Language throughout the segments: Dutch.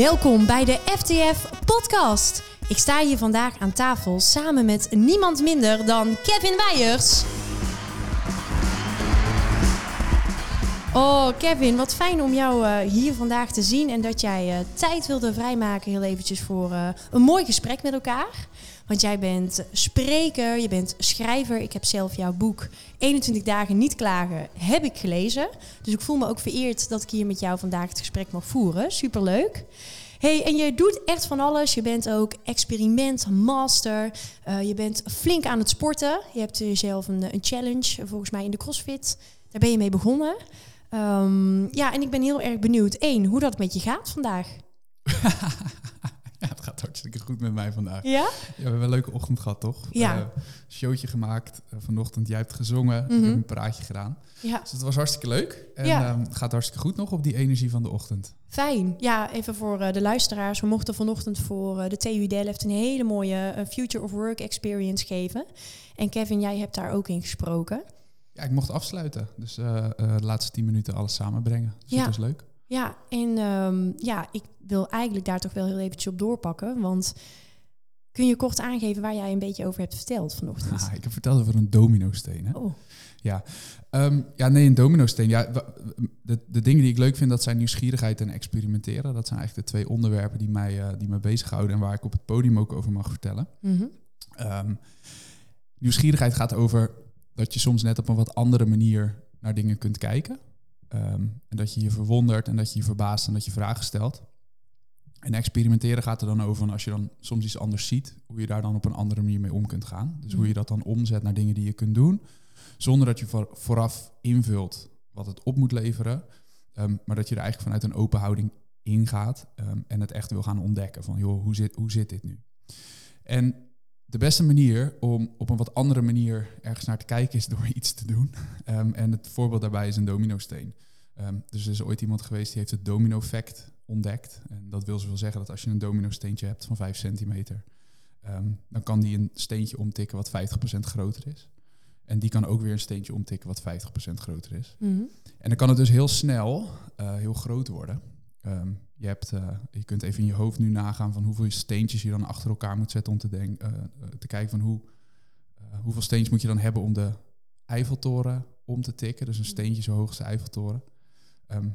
Welkom bij de FTF Podcast. Ik sta hier vandaag aan tafel samen met niemand minder dan Kevin Weijers. Oh, Kevin, wat fijn om jou uh, hier vandaag te zien en dat jij uh, tijd wilde vrijmaken heel eventjes voor uh, een mooi gesprek met elkaar. Want jij bent spreker, je bent schrijver. Ik heb zelf jouw boek 21 dagen niet klagen, heb ik gelezen. Dus ik voel me ook vereerd dat ik hier met jou vandaag het gesprek mag voeren. Superleuk. Hey, en je doet echt van alles. Je bent ook experiment, master. Uh, je bent flink aan het sporten. Je hebt jezelf een, een challenge, volgens mij in de CrossFit. Daar ben je mee begonnen. Um, ja, en ik ben heel erg benieuwd. Eén, hoe dat met je gaat vandaag. Gaat hartstikke goed met mij vandaag. Ja? ja we hebben een leuke ochtend gehad, toch? Ja. Uh, showtje gemaakt. Uh, vanochtend, jij hebt gezongen. Mm -hmm. Een praatje gedaan. Ja. Dus het was hartstikke leuk. En Ja. um, het gaat hartstikke goed nog op die energie van de ochtend. Fijn. Ja, even voor uh, de luisteraars. We mochten vanochtend voor de TU Delft een hele mooie Future of Work experience geven. En Kevin, jij hebt daar ook in gesproken. Ja, ik mocht afsluiten. Dus de laatste tien minuten alles samenbrengen. Dus Ja. dat was leuk. Ja, en um, ja, ik wil eigenlijk daar toch wel heel eventjes op doorpakken. Want kun je kort aangeven waar jij een beetje over hebt verteld vanochtend? Ah, ik heb verteld over een dominosteen. Hè? Oh, Ja. Ehm, ja, nee, een dominosteen. Ja, de, de dingen die ik leuk vind, dat zijn nieuwsgierigheid en experimenteren. Dat zijn eigenlijk de twee onderwerpen die mij, eh, die mij bezighouden en waar ik op het podium ook over mag vertellen. mhm. Ehm, nieuwsgierigheid gaat over dat je soms net op een wat andere manier naar dingen kunt kijken. Ehm, en dat je je verwondert en dat je je verbaast en dat je vragen stelt. En experimenteren gaat er dan over van als je dan soms iets anders ziet, hoe je daar dan op een andere manier mee om kunt gaan. Dus hoe je dat dan omzet naar dingen die je kunt doen, zonder dat je voor, vooraf invult wat het op moet leveren, ehm, maar dat je er eigenlijk vanuit een open houding ingaat ehm, en het echt wil gaan ontdekken van joh, hoe zit, hoe zit dit nu? En de beste manier om op een wat andere manier ergens naar te kijken is door iets te doen. Um, en het voorbeeld daarbij is een dominosteen. Um, dus er is ooit iemand geweest die heeft het domino-effect ontdekt. En dat wil zoveel zeggen dat als je een domino-steentje hebt van 5 centimeter, um, dan kan die een steentje omtikken wat 50% groter is. En die kan ook weer een steentje omtikken wat 50% groter is. Mhm. En dan kan het dus heel snel uh, heel groot worden. Um, je, hebt, uh, je kunt even in je hoofd nu nagaan van hoeveel steentjes je dan achter elkaar moet zetten om te, denk, uh, te kijken van hoe, hoeveel steentjes moet je dan hebben om de Eiffeltoren om te tikken. Dus een steentje zo hoog als de Eiffeltoren. Um,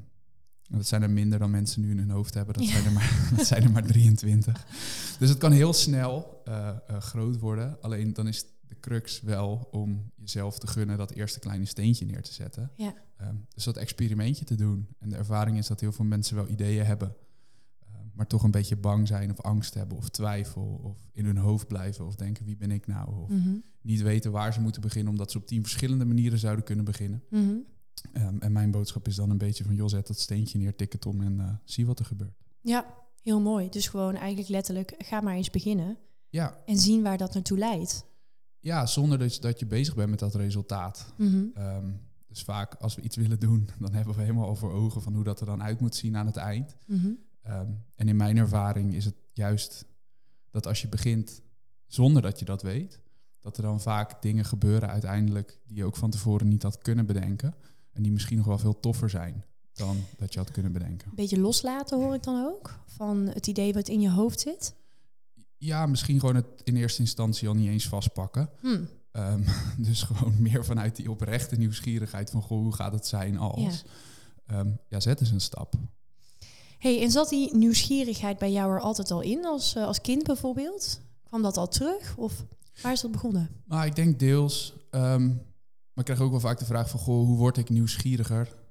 dat zijn er minder dan mensen nu in hun hoofd hebben. Dat, Ja. zijn, er maar, dat zijn er maar 23. Dus het kan heel snel uh, groot worden. Alleen dan is de crux wel om jezelf te gunnen dat eerste kleine steentje neer te zetten. Ja. Um, dus dat experimentje te doen. En de ervaring is dat heel veel mensen wel ideeën hebben, uh, maar toch een beetje bang zijn of angst hebben of twijfel of in hun hoofd blijven of denken wie ben ik nou of Mhm. niet weten waar ze moeten beginnen omdat ze op tien verschillende manieren zouden kunnen beginnen. Mhm. Um, en mijn boodschap is dan een beetje van joh zet dat steentje neer, tik het om en uh, zie wat er gebeurt. Ja, heel mooi. Dus gewoon eigenlijk letterlijk, ga maar eens beginnen Ja, en zien waar dat naartoe leidt. ja zonder dat je, dat je bezig bent met dat resultaat. Mhm. Um, dus vaak als we iets willen doen, dan hebben we helemaal over ogen van hoe dat er dan uit moet zien aan het eind. Mhm. Um, en in mijn ervaring is het juist dat als je begint zonder dat je dat weet, dat er dan vaak dingen gebeuren uiteindelijk die je ook van tevoren niet had kunnen bedenken. En die misschien nog wel veel toffer zijn dan dat je had kunnen bedenken. Beetje loslaten hoor ik dan ook, van het idee wat in je hoofd zit. Ja, misschien gewoon het in eerste instantie al niet eens vastpakken. Hm. Um, dus gewoon meer vanuit die oprechte nieuwsgierigheid van goh, hoe gaat het zijn als. Ja, um, ja zet eens een stap. Hey, en zat die nieuwsgierigheid bij jou er altijd al in, als, uh, als kind bijvoorbeeld? Kwam dat al terug of waar is dat begonnen? Nou, ik denk deels. Um, maar ik krijg ook wel vaak de vraag van goh, hoe word ik nieuwsgieriger?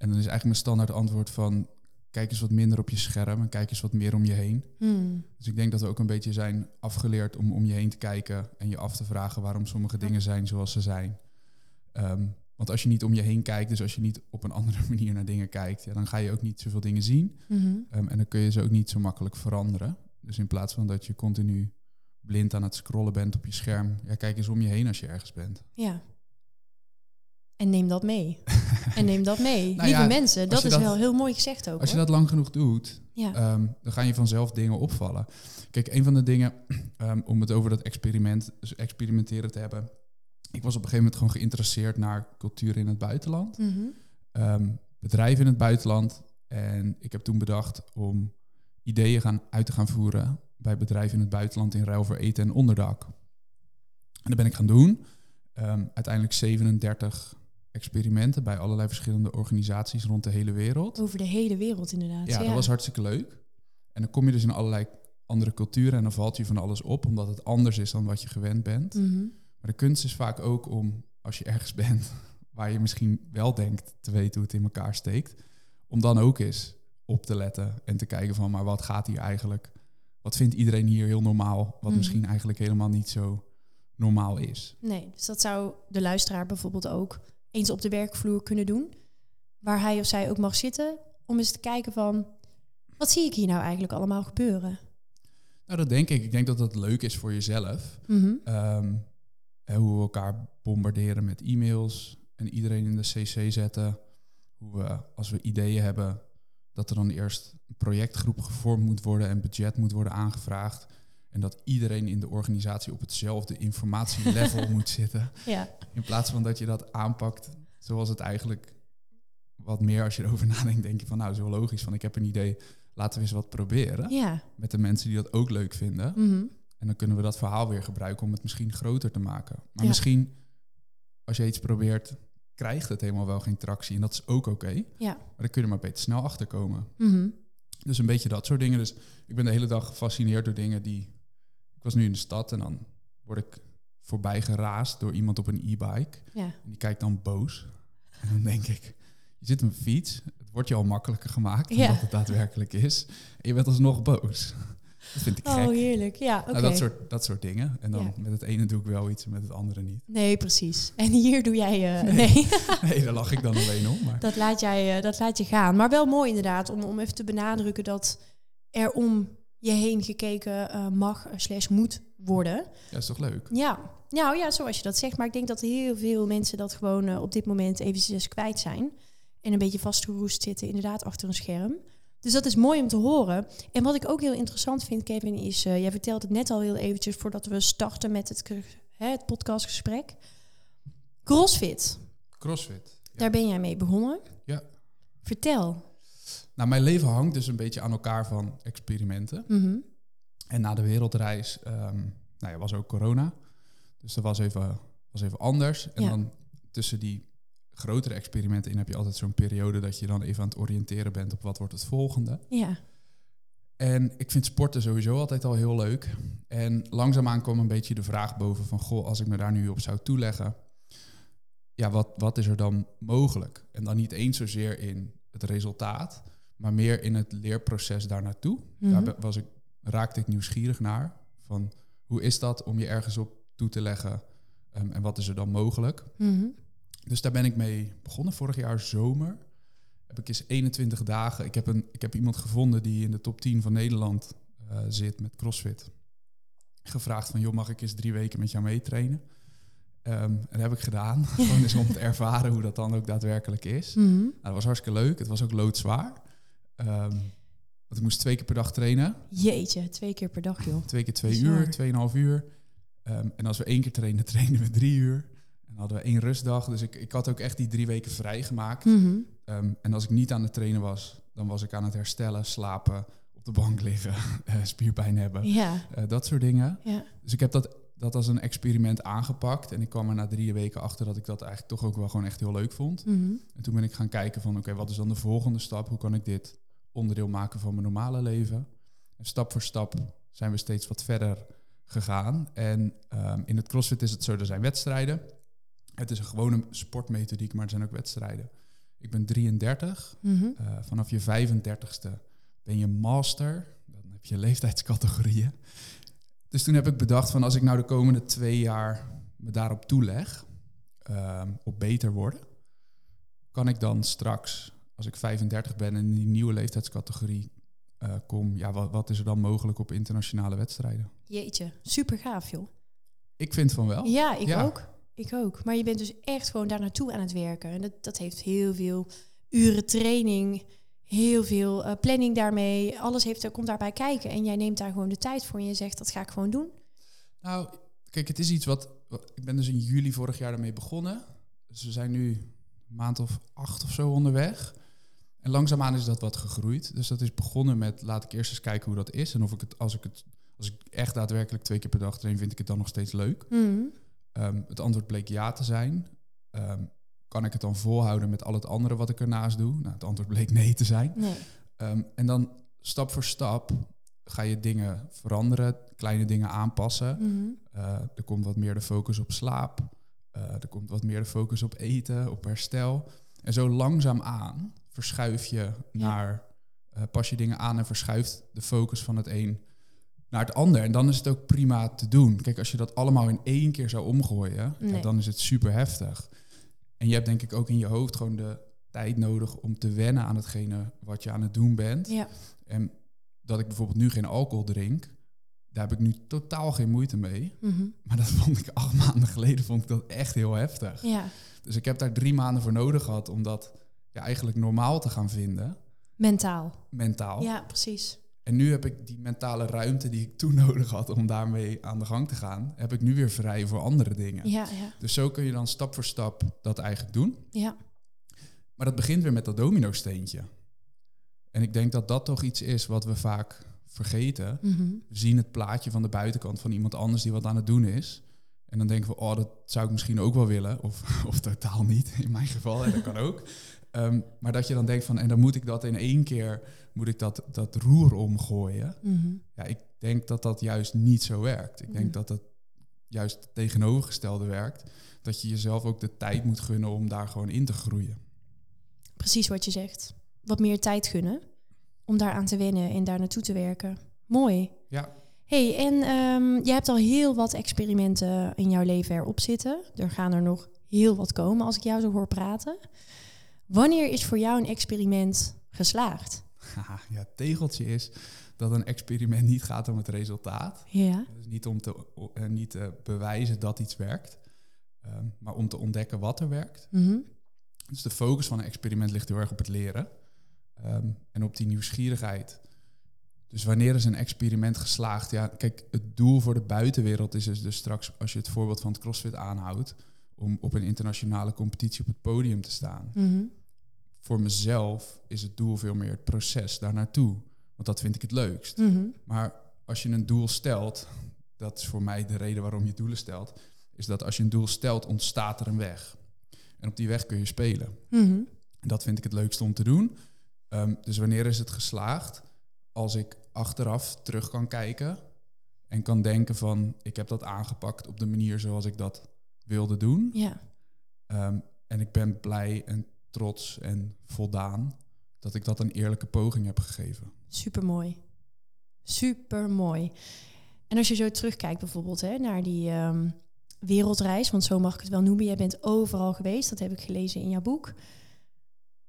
en dan is eigenlijk mijn standaard antwoord van kijk eens wat minder op je scherm en kijk eens wat meer om je heen. Hmm. Dus ik denk dat we ook een beetje zijn afgeleerd om om je heen te kijken en je af te vragen waarom sommige ja. dingen zijn zoals ze zijn. Um, want als je niet om je heen kijkt, dus als je niet op een andere manier naar dingen kijkt, ja, dan ga je ook niet zoveel dingen zien. Mm -hmm. um, en dan kun je ze ook niet zo makkelijk veranderen. Dus in plaats van dat je continu blind aan het scrollen bent op je scherm, ja, kijk eens om je heen als je ergens bent. Ja. En neem dat mee. en neem dat mee. Nou Lieve ja, mensen, dat is dat- wel heel mooi gezegd ook. Als je dat lang genoeg doet, ja. Ehm, dan gaan je vanzelf dingen opvallen. Kijk, een van de dingen, um, om het over dat experiment, dus experimenteren te hebben. Ik was op een gegeven moment gewoon geïnteresseerd naar cultuur in het buitenland. Mhm. Um, bedrijven in het buitenland En ik heb toen bedacht om ideeën gaan, uit te gaan voeren bij bedrijven in het buitenland in ruil voor eten en onderdak. En dat ben ik gaan doen. Ehm, uiteindelijk 37 experimenten bij allerlei verschillende organisaties rond de hele wereld. Over de hele wereld inderdaad. Ja, dat was hartstikke leuk. En dan kom je dus in allerlei andere culturen en dan valt je van alles op, omdat het anders is dan wat je gewend bent. Mhm. Maar de kunst is vaak ook om, als je ergens bent waar je misschien wel denkt te weten hoe het in elkaar steekt, om dan ook eens op te letten en te kijken van, maar wat gaat hier eigenlijk? Wat vindt iedereen hier heel normaal, wat Mhm. misschien eigenlijk helemaal niet zo normaal is? Nee, dus dat zou de luisteraar bijvoorbeeld ook eens op de werkvloer kunnen doen. Waar hij of zij ook mag zitten. Om eens te kijken van, wat zie ik hier nou eigenlijk allemaal gebeuren? Nou, dat denk ik. Ik denk dat dat leuk is voor jezelf. Mhm. Ehm, hoe we elkaar bombarderen met e-mails en iedereen in de cc zetten. Hoe we, als we ideeën hebben, dat er dan eerst een projectgroep gevormd moet worden en budget moet worden aangevraagd. En dat iedereen in de organisatie op hetzelfde informatielevel moet zitten. Ja, In plaats van dat je dat aanpakt zoals het eigenlijk wat meer als je erover nadenkt, denk je van nou, zo logisch van ik heb een idee, laten we eens wat proberen. ja. Met de mensen die dat ook leuk vinden. Mhm. En dan kunnen we dat verhaal weer gebruiken om het misschien groter te maken. Maar Ja. misschien, als je iets probeert, krijgt het helemaal wel geen tractie. En dat is ook oké. ja. Maar dan kun je er maar beter snel achter komen. Mhm. Dus een beetje dat soort dingen. Dus ik ben de hele dag gefascineerd door dingen die... Ik was nu in de stad en dan word ik voorbij geraasd door iemand op een e-bike. ja. En die kijkt dan boos. En dan denk ik, je zit op een fiets. Het wordt je al makkelijker gemaakt dan Ja. dat het daadwerkelijk is. En je bent alsnog boos. Dat vind ik gek. Oh, heerlijk. Ja, oké. Nou, dat, soort, dat soort dingen. En dan Ja. met het ene doe ik wel iets en met het andere niet. Nee, precies. En hier doe jij... eh, Nee. nee. Nee, daar lach ik dan alleen om. Maar Dat laat, jij, eh, dat laat je gaan. Maar wel mooi inderdaad, om, om even te benadrukken dat er om je heen gekeken eh, mag slash moet worden. ja, is toch leuk? Ja, nou ja, zoals je dat zegt. Maar ik denk dat heel veel mensen dat gewoon op dit moment eventjes kwijt zijn. En een beetje vastgeroest zitten inderdaad achter een scherm. Dus dat is mooi om te horen. En wat ik ook heel interessant vind, Kevin, is... eh, jij vertelde het net al heel eventjes voordat we starten met het, hè, het podcastgesprek. CrossFit, Crossfit. Ja. daar ben jij mee begonnen. Ja. Vertel. Nou, mijn leven hangt dus een beetje aan elkaar van experimenten. Mhm. En na de wereldreis ehm, nou ja, was ook corona. Dus dat was even, was even anders. En Ja. dan tussen die grotere experimenten in heb je altijd zo'n periode dat je dan even aan het oriënteren bent op wat wordt het volgende. Ja. En ik vind sporten sowieso altijd al heel leuk. En langzaamaan kwam een beetje de vraag boven van... goh, als ik me daar nu op zou toeleggen... ja, wat, wat is er dan mogelijk? En dan niet eens zozeer in het resultaat... maar meer in het leerproces daar naartoe. Mhm. Daar be- was ik, raakte ik nieuwsgierig naar. Van hoe is dat om je ergens op toe te leggen... ehm, en wat is er dan mogelijk? Mhm. Dus daar ben ik mee begonnen vorig jaar zomer. Heb ik eens 21 dagen. Ik heb, een, ik heb iemand gevonden die in de top 10 van Nederland eh, zit met CrossFit. Gevraagd van, joh, mag ik eens drie weken met jou meetrainen? Ehm, en dat heb ik gedaan. Gewoon eens om te ervaren hoe dat dan ook daadwerkelijk is. Mhm. Nou, dat was hartstikke leuk. Het was ook loodzwaar. Ehm, want ik moest twee keer per dag trainen. Jeetje, twee keer per dag, joh. Twee keer twee Bizar. uur, tweeënhalf uur. Ehm, en als we één keer trainen, trainen we drie uur. Hadden we één rustdag. Dus ik, ik had ook echt die drie weken vrijgemaakt. Ehm, en als ik niet aan het trainen was, dan was ik aan het herstellen, slapen, op de bank liggen, eh, spierpijn hebben. Eh, dat soort dingen. Dus ik heb dat, dat als een experiment aangepakt. En ik kwam er na drie weken achter dat ik dat eigenlijk toch ook wel gewoon echt heel leuk vond. Mhm. En toen ben ik gaan kijken van, oké, wat is dan de volgende stap? Hoe kan ik dit onderdeel maken van mijn normale leven? En stap voor stap zijn we steeds wat verder gegaan. En ehm, in het CrossFit is het zo, er zijn wedstrijden. Het is een gewone sportmethodiek, maar er zijn ook wedstrijden. Ik ben 33. Mhm. Eh, vanaf je 35ste ben je master. Dan heb je leeftijdscategorieën. Dus toen heb ik bedacht van als ik nou de komende twee jaar me daarop toeleg, ehm, op beter worden, kan ik dan straks, als ik 35 ben en in die nieuwe leeftijdscategorie eh, kom, ja, wat, wat is er dan mogelijk op internationale wedstrijden? Jeetje, super gaaf, joh. Ik vind van wel. Ja, ik Ja. ook. Ik ook. Maar je bent dus echt gewoon daar naartoe aan het werken. En dat, dat heeft heel veel uren training, heel veel eh, planning daarmee. Alles heeft, komt daarbij kijken. En jij neemt daar gewoon de tijd voor en je zegt, dat ga ik gewoon doen. Nou, kijk, het is iets wat, wat- Ik ben dus in juli vorig jaar ermee begonnen. Dus we zijn nu een maand of acht of zo onderweg. En langzaamaan is dat wat gegroeid. Dus dat is begonnen met laat ik eerst eens kijken hoe dat is. En of ik het, als ik het, als ik echt daadwerkelijk twee keer per dag train, vind ik het dan nog steeds leuk. Mhm. Ehm, het antwoord bleek ja te zijn. Ehm, kan ik het dan volhouden met al het andere wat ik ernaast doe? Nou, het antwoord bleek nee te zijn. Nee. Ehm, en dan stap voor stap ga je dingen veranderen, kleine dingen aanpassen. Mhm. Eh, er komt wat meer de focus op slaap. Eh, er komt wat meer de focus op eten, op herstel. En zo langzaam aan verschuif je naar, eh, pas je dingen aan en verschuift de focus van het een naar het ander. En dan is het ook prima te doen. Kijk, als je dat allemaal in één keer zou omgooien, ja, dan is het super heftig. En je hebt denk ik ook in je hoofd gewoon de tijd nodig om te wennen aan hetgene wat je aan het doen bent. Ja. En dat ik bijvoorbeeld nu geen alcohol drink, daar heb ik nu totaal geen moeite mee. Mhm. Maar dat vond ik acht maanden geleden vond ik dat echt heel heftig. ja. Dus ik heb daar drie maanden voor nodig gehad om dat ja, eigenlijk normaal te gaan vinden, Mentaal. mentaal. Ja, precies. En nu heb ik die mentale ruimte die ik toen nodig had om daarmee aan de gang te gaan, heb ik nu weer vrij voor andere dingen. Ja, ja, Dus zo kun je dan stap voor stap dat eigenlijk doen. ja. Maar dat begint weer met dat domino-steentje. En ik denk dat dat toch iets is wat we vaak vergeten. Mhm. We zien het plaatje van de buitenkant van iemand anders die wat aan het doen is. En dan denken we, oh, dat zou ik misschien ook wel willen. Of, of totaal niet, in mijn geval. En dat kan ook. Ehm, maar dat je dan denkt van, en dan moet ik dat in één keer, moet ik dat, dat roer omgooien. Mhm. Ja, ik denk dat dat juist niet zo werkt. Ik denk dat het juist het tegenovergestelde werkt. Dat je jezelf ook de tijd moet gunnen om daar gewoon in te groeien. Precies wat je zegt. Wat meer tijd gunnen om daaraan te wennen en daar naartoe te werken. Mooi. Ja, hey, en ehm je hebt al heel wat experimenten in jouw leven erop zitten. Er gaan er nog heel wat komen als ik jou zo hoor praten. Wanneer is voor jou een experiment geslaagd? Haha, ja, het tegeltje is dat een experiment niet gaat om het resultaat. Ja. Dus niet om te, eh, niet te bewijzen dat iets werkt, ehm, maar om te ontdekken wat er werkt. Mhm. Dus de focus van een experiment ligt heel erg op het leren ehm, en op die nieuwsgierigheid. Dus wanneer is een experiment geslaagd? Ja, kijk, het doel voor de buitenwereld is dus, dus straks, als je het voorbeeld van het CrossFit aanhoudt, om op een internationale competitie op het podium te staan. Mhm. Voor mezelf is het doel veel meer het proces daar naartoe. Want dat vind ik het leukst. Mhm. Maar als je een doel stelt, dat is voor mij de reden waarom je doelen stelt, is dat als je een doel stelt, ontstaat er een weg. En op die weg kun je spelen. Mhm. En dat vind ik het leukste om te doen. Ehm, dus wanneer is het geslaagd? Als ik achteraf terug kan kijken en kan denken van, ik heb dat aangepakt op de manier zoals ik dat wilde doen. Ja. Ehm, en ik ben blij en trots en voldaan dat ik dat een eerlijke poging heb gegeven. Super mooi. Super mooi. En als je zo terugkijkt bijvoorbeeld hè, naar die ehm, wereldreis, want zo mag ik het wel noemen, jij bent overal geweest, dat heb ik gelezen in jouw boek.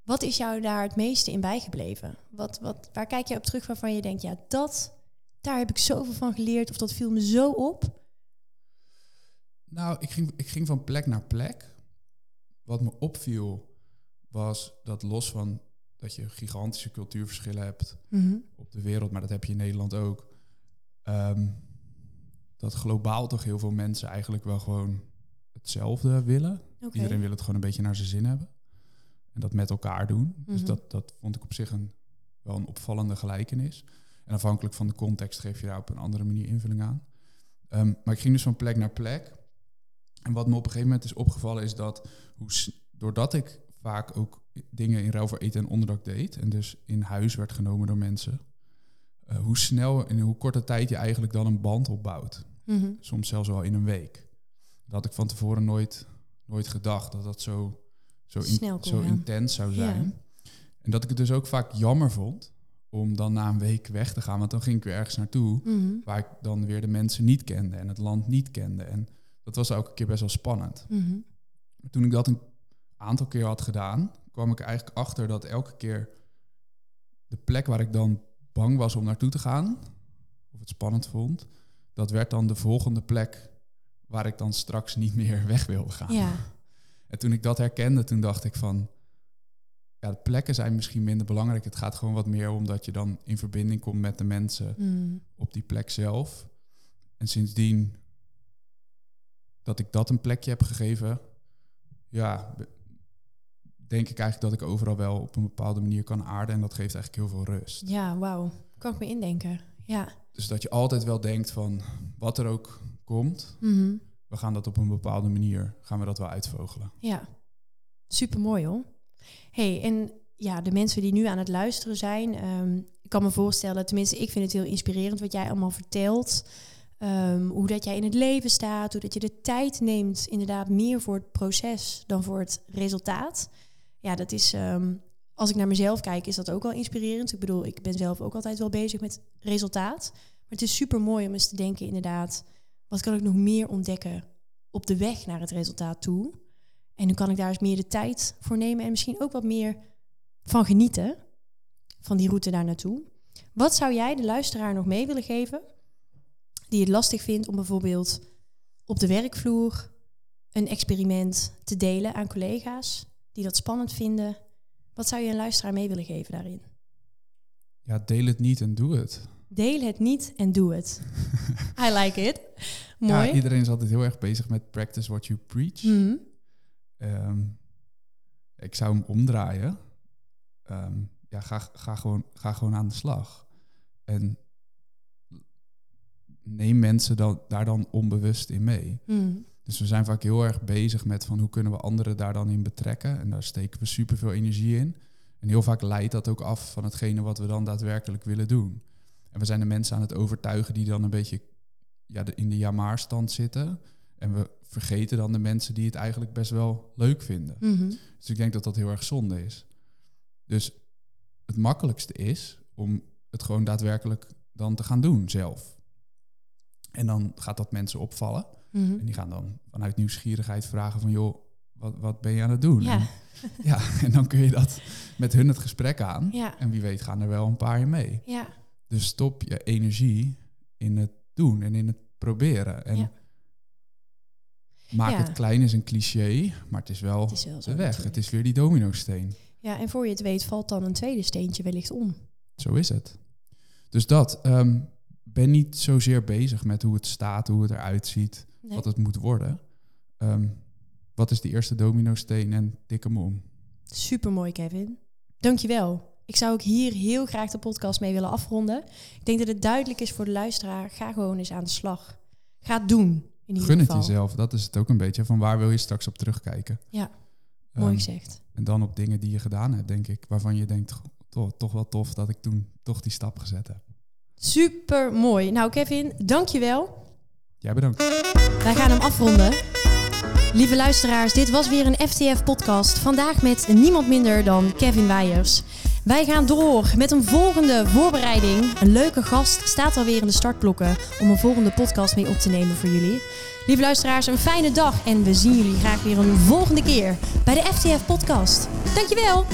Wat is jou daar het meeste in bijgebleven? Wat, wat, waar kijk je op terug waarvan je denkt, ja, dat, daar heb ik zoveel van geleerd of dat viel me zo op? Nou, ik ging, ik ging van plek naar plek. Wat me opviel was dat los van dat je gigantische cultuurverschillen hebt Mhm. op de wereld, maar dat heb je in Nederland ook. ehm, dat globaal toch heel veel mensen eigenlijk wel gewoon hetzelfde willen. Iedereen wil het gewoon een beetje naar zijn zin hebben. En dat met elkaar doen. Dus Mhm. dat, dat vond ik op zich een, wel een opvallende gelijkenis. En afhankelijk van de context geef je daar op een andere manier invulling aan. Ehm, maar ik ging dus van plek naar plek. En wat me op een gegeven moment is opgevallen is dat hoe, doordat ik vaak ook dingen in ruil voor eten en onderdak deed en dus in huis werd genomen door mensen, eh, hoe snel en in hoe korte tijd je eigenlijk dan een band opbouwt. Mhm. Soms zelfs wel in een week. Dat had ik van tevoren nooit, nooit gedacht dat dat zo, zo, in- Snel kon zo intens zou Ja. zijn. En dat ik het dus ook vaak jammer vond om dan na een week weg te gaan. Want dan ging ik weer ergens naartoe Mhm. waar ik dan weer de mensen niet kende en het land niet kende. En dat was elke keer best wel spannend. Mhm. Toen ik dat een aantal keer had gedaan, kwam ik eigenlijk achter dat elke keer de plek waar ik dan bang was om naartoe te gaan, of het spannend vond, dat werd dan de volgende plek waar ik dan straks niet meer weg wilde gaan. Ja. En toen ik dat herkende, toen dacht ik van, ja, de plekken zijn misschien minder belangrijk. Het gaat gewoon wat meer om dat je dan in verbinding komt met de mensen Mhm. op die plek zelf. En sindsdien dat ik dat een plekje heb gegeven, ja, denk ik eigenlijk dat ik overal wel op een bepaalde manier kan aarden. En dat geeft eigenlijk heel veel rust. Ja, wauw. Kan ik me indenken. Ja. Dus dat je altijd wel denkt van wat er ook komt, Mhm. we gaan dat op een bepaalde manier, gaan we dat wel uitvogelen. Ja, super mooi hoor. hey, en ja, de mensen die nu aan het luisteren zijn, ehm, ik kan me voorstellen, tenminste, ik vind het heel inspirerend wat jij allemaal vertelt. Ehm, hoe dat jij in het leven staat, hoe dat je de tijd neemt, inderdaad, meer voor het proces dan voor het resultaat. Ja, dat is, ehm, als ik naar mezelf kijk, is dat ook wel inspirerend. Ik bedoel, ik ben zelf ook altijd wel bezig met resultaat. Maar het is super mooi om eens te denken, inderdaad, wat kan ik nog meer ontdekken op de weg naar het resultaat toe? En nu kan ik daar eens meer de tijd voor nemen en misschien ook wat meer van genieten van die route daar naartoe. Wat zou jij de luisteraar nog mee willen geven die het lastig vindt om bijvoorbeeld op de werkvloer een experiment te delen aan collega's die dat spannend vinden? Wat zou je een luisteraar mee willen geven daarin? Ja, deel het niet en doe het. Deel het niet en doe het. I like it. Mooi. Ja, iedereen is altijd heel erg bezig met practice what you preach. Mhm. Ehm, ik zou hem omdraaien. Ehm, ja, ga, ga, gewoon, ga gewoon aan de slag. En neem mensen dan, daar dan onbewust in mee. Mhm. Dus we zijn vaak heel erg bezig met van hoe kunnen we anderen daar dan in betrekken. En daar steken we superveel energie in. En heel vaak leidt dat ook af van hetgene wat we dan daadwerkelijk willen doen. En we zijn de mensen aan het overtuigen die dan een beetje ja, de, in de ja-maar-stand zitten. En we vergeten dan de mensen die het eigenlijk best wel leuk vinden. Mhm. Dus ik denk dat dat heel erg zonde is. Dus het makkelijkste is om het gewoon daadwerkelijk dan te gaan doen zelf. En dan gaat dat mensen opvallen. Mhm. En die gaan dan vanuit nieuwsgierigheid vragen van... joh, wat, wat ben je aan het doen? Ja. En, ja, en dan kun je dat met hun het gesprek aan. Ja. En wie weet gaan er wel een paar mee. Ja. Dus stop je energie in het doen en in het proberen. En Ja. maak het klein is een cliché, maar het is wel, Het is wel de weg. natuurlijk. Het is weer die dominosteen. Ja, en voor je het weet valt dan een tweede steentje wellicht om. Zo is het. Dus dat. ehm, ben niet zozeer bezig met hoe het staat, hoe het eruit ziet, Nee. wat het moet worden. Ehm, wat is de eerste dominosteen en tik hem om. Super mooi, Kevin. Dankjewel. Ik zou ook hier heel graag de podcast mee willen afronden. Ik denk dat het duidelijk is voor de luisteraar. Ga gewoon eens aan de slag. Ga het doen. In ieder Gun het geval. jezelf. Dat is het ook een beetje. Van waar wil je straks op terugkijken? Ja, mooi Ehm, gezegd. En dan op dingen die je gedaan hebt, denk ik. Waarvan je denkt, "Goh, toch, toch wel tof dat ik toen toch die stap gezet heb. Super mooi. Nou, Kevin, dankjewel. Jij bedankt. Wij gaan hem afronden. Lieve luisteraars, dit was weer een FTF-podcast. Vandaag met niemand minder dan Kevin Weijers. Wij gaan door met een volgende voorbereiding. Een leuke gast staat alweer in de startblokken om een volgende podcast mee op te nemen voor jullie. Lieve luisteraars, een fijne dag en we zien jullie graag weer een volgende keer bij de FTF-podcast. Dankjewel!